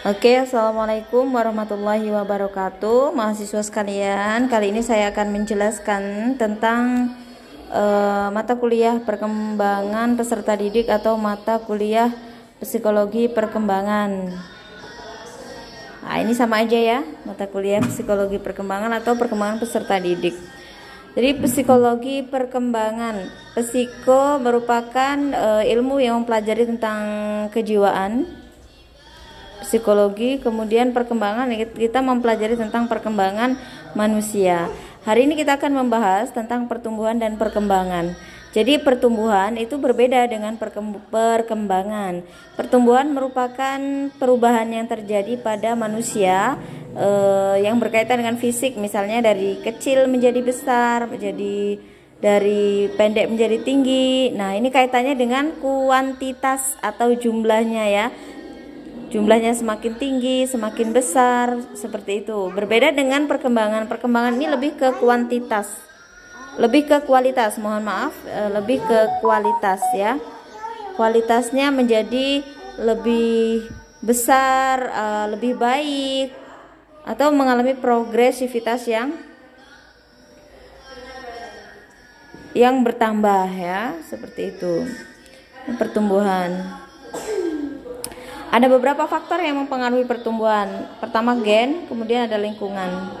Oke, assalamualaikum warahmatullahi wabarakatuh, mahasiswa sekalian. Kali ini saya akan menjelaskan tentang uh, mata kuliah perkembangan peserta didik atau mata kuliah psikologi perkembangan. Nah, ini sama aja ya, mata kuliah psikologi perkembangan atau perkembangan peserta didik. Jadi psikologi perkembangan, psiko merupakan uh, ilmu yang mempelajari tentang kejiwaan psikologi, kemudian perkembangan kita mempelajari tentang perkembangan manusia. Hari ini kita akan membahas tentang pertumbuhan dan perkembangan. Jadi pertumbuhan itu berbeda dengan perkembangan. Pertumbuhan merupakan perubahan yang terjadi pada manusia eh, yang berkaitan dengan fisik, misalnya dari kecil menjadi besar, menjadi dari pendek menjadi tinggi. Nah, ini kaitannya dengan kuantitas atau jumlahnya ya jumlahnya semakin tinggi, semakin besar, seperti itu. Berbeda dengan perkembangan. Perkembangan ini lebih ke kuantitas. Lebih ke kualitas, mohon maaf, eh, lebih ke kualitas ya. Kualitasnya menjadi lebih besar, eh, lebih baik atau mengalami progresivitas yang yang bertambah ya, seperti itu. Pertumbuhan. Ada beberapa faktor yang mempengaruhi pertumbuhan. Pertama gen, kemudian ada lingkungan.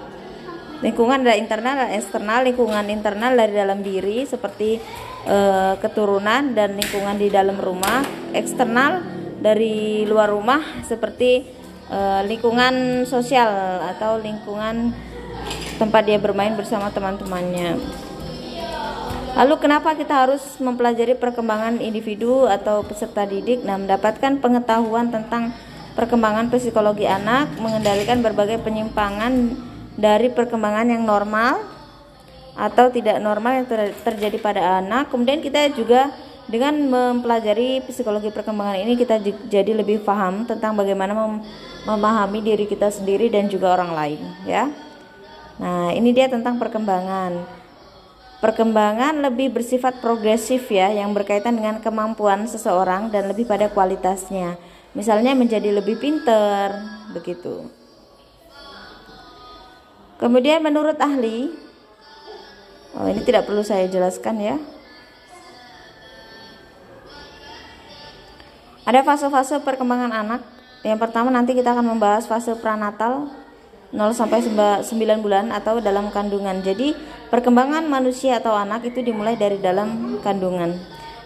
Lingkungan ada internal dan eksternal. Lingkungan internal dari dalam diri seperti e, keturunan dan lingkungan di dalam rumah. Eksternal dari luar rumah seperti e, lingkungan sosial atau lingkungan tempat dia bermain bersama teman-temannya. Lalu kenapa kita harus mempelajari perkembangan individu atau peserta didik? Nah, mendapatkan pengetahuan tentang perkembangan psikologi anak, mengendalikan berbagai penyimpangan dari perkembangan yang normal atau tidak normal yang ter terjadi pada anak. Kemudian kita juga dengan mempelajari psikologi perkembangan ini kita jadi lebih paham tentang bagaimana mem memahami diri kita sendiri dan juga orang lain, ya. Nah, ini dia tentang perkembangan. Perkembangan lebih bersifat progresif ya, yang berkaitan dengan kemampuan seseorang dan lebih pada kualitasnya. Misalnya menjadi lebih pinter, begitu. Kemudian menurut ahli, oh ini tidak perlu saya jelaskan ya. Ada fase-fase perkembangan anak. Yang pertama nanti kita akan membahas fase pranatal 0 sampai 9 bulan atau dalam kandungan. Jadi, perkembangan manusia atau anak itu dimulai dari dalam kandungan.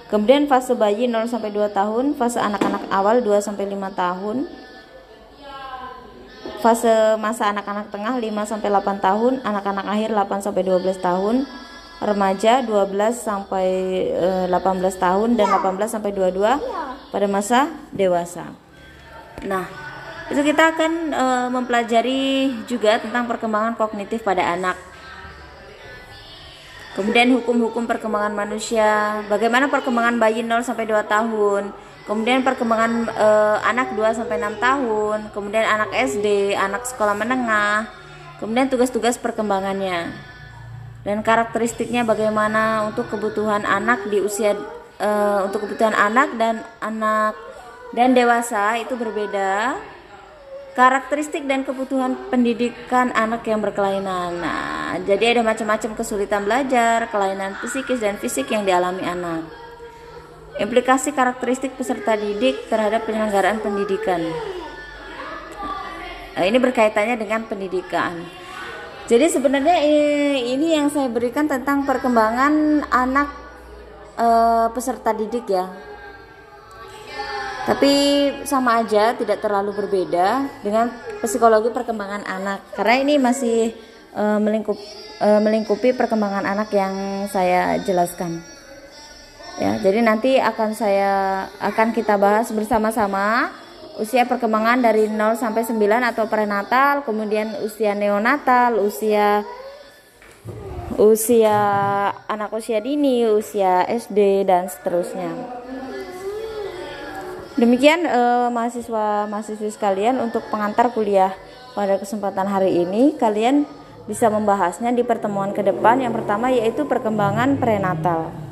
Kemudian fase bayi 0 sampai 2 tahun, fase anak-anak awal 2 sampai 5 tahun. Fase masa anak-anak tengah 5 sampai 8 tahun, anak-anak akhir 8 sampai 12 tahun, remaja 12 sampai 18 eh, tahun dan 18 sampai 22 pada masa dewasa. Nah, itu kita akan e, mempelajari juga tentang perkembangan kognitif pada anak. Kemudian hukum-hukum perkembangan manusia, bagaimana perkembangan bayi 0 sampai 2 tahun, kemudian perkembangan e, anak 2 sampai 6 tahun, kemudian anak SD, anak sekolah menengah, kemudian tugas-tugas perkembangannya. Dan karakteristiknya bagaimana untuk kebutuhan anak di usia e, untuk kebutuhan anak dan anak dan dewasa itu berbeda karakteristik dan kebutuhan pendidikan anak yang berkelainan. Nah, jadi ada macam-macam kesulitan belajar, kelainan psikis dan fisik yang dialami anak. Implikasi karakteristik peserta didik terhadap penyelenggaraan pendidikan. Nah, ini berkaitannya dengan pendidikan. Jadi sebenarnya ini yang saya berikan tentang perkembangan anak e, peserta didik ya tapi sama aja tidak terlalu berbeda dengan psikologi perkembangan anak. Karena ini masih uh, melingkup uh, melingkupi perkembangan anak yang saya jelaskan. Ya jadi nanti akan saya akan kita bahas bersama-sama usia perkembangan dari 0 sampai 9 atau prenatal kemudian usia neonatal usia usia anak usia dini usia SD dan seterusnya Demikian eh, mahasiswa mahasiswi sekalian untuk pengantar kuliah pada kesempatan hari ini kalian bisa membahasnya di pertemuan ke depan. Yang pertama yaitu perkembangan prenatal.